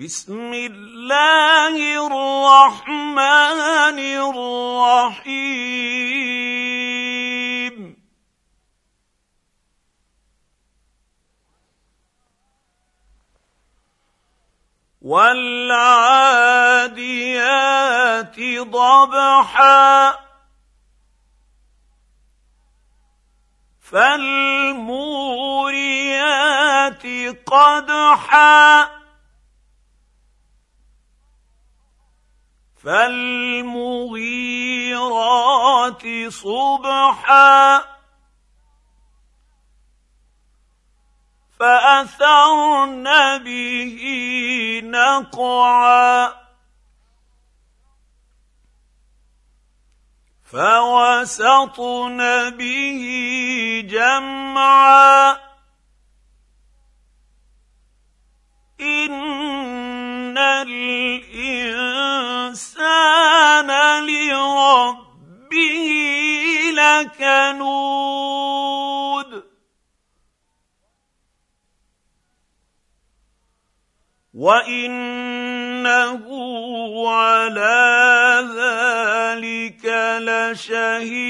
بسم الله الرحمن الرحيم. والعاديات ضبحا. فالموريات قدحا. فالمغيرات صبحا فأثرن به نقعا فوسطن به جمعا إن لكنود وانه على ذلك لشهيد.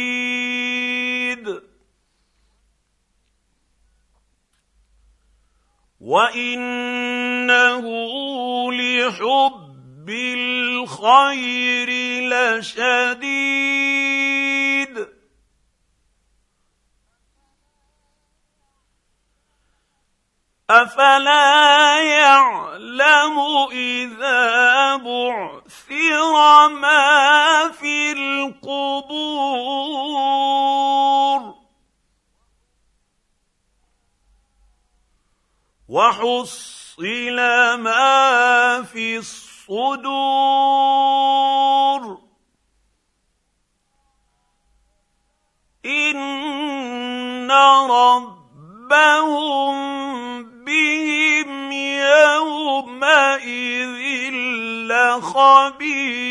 وانه لحب الخير لشديد. أفلا يعلم إذا بعثر ما في القبور وحصل ما في الصدور إن ربهم لخبير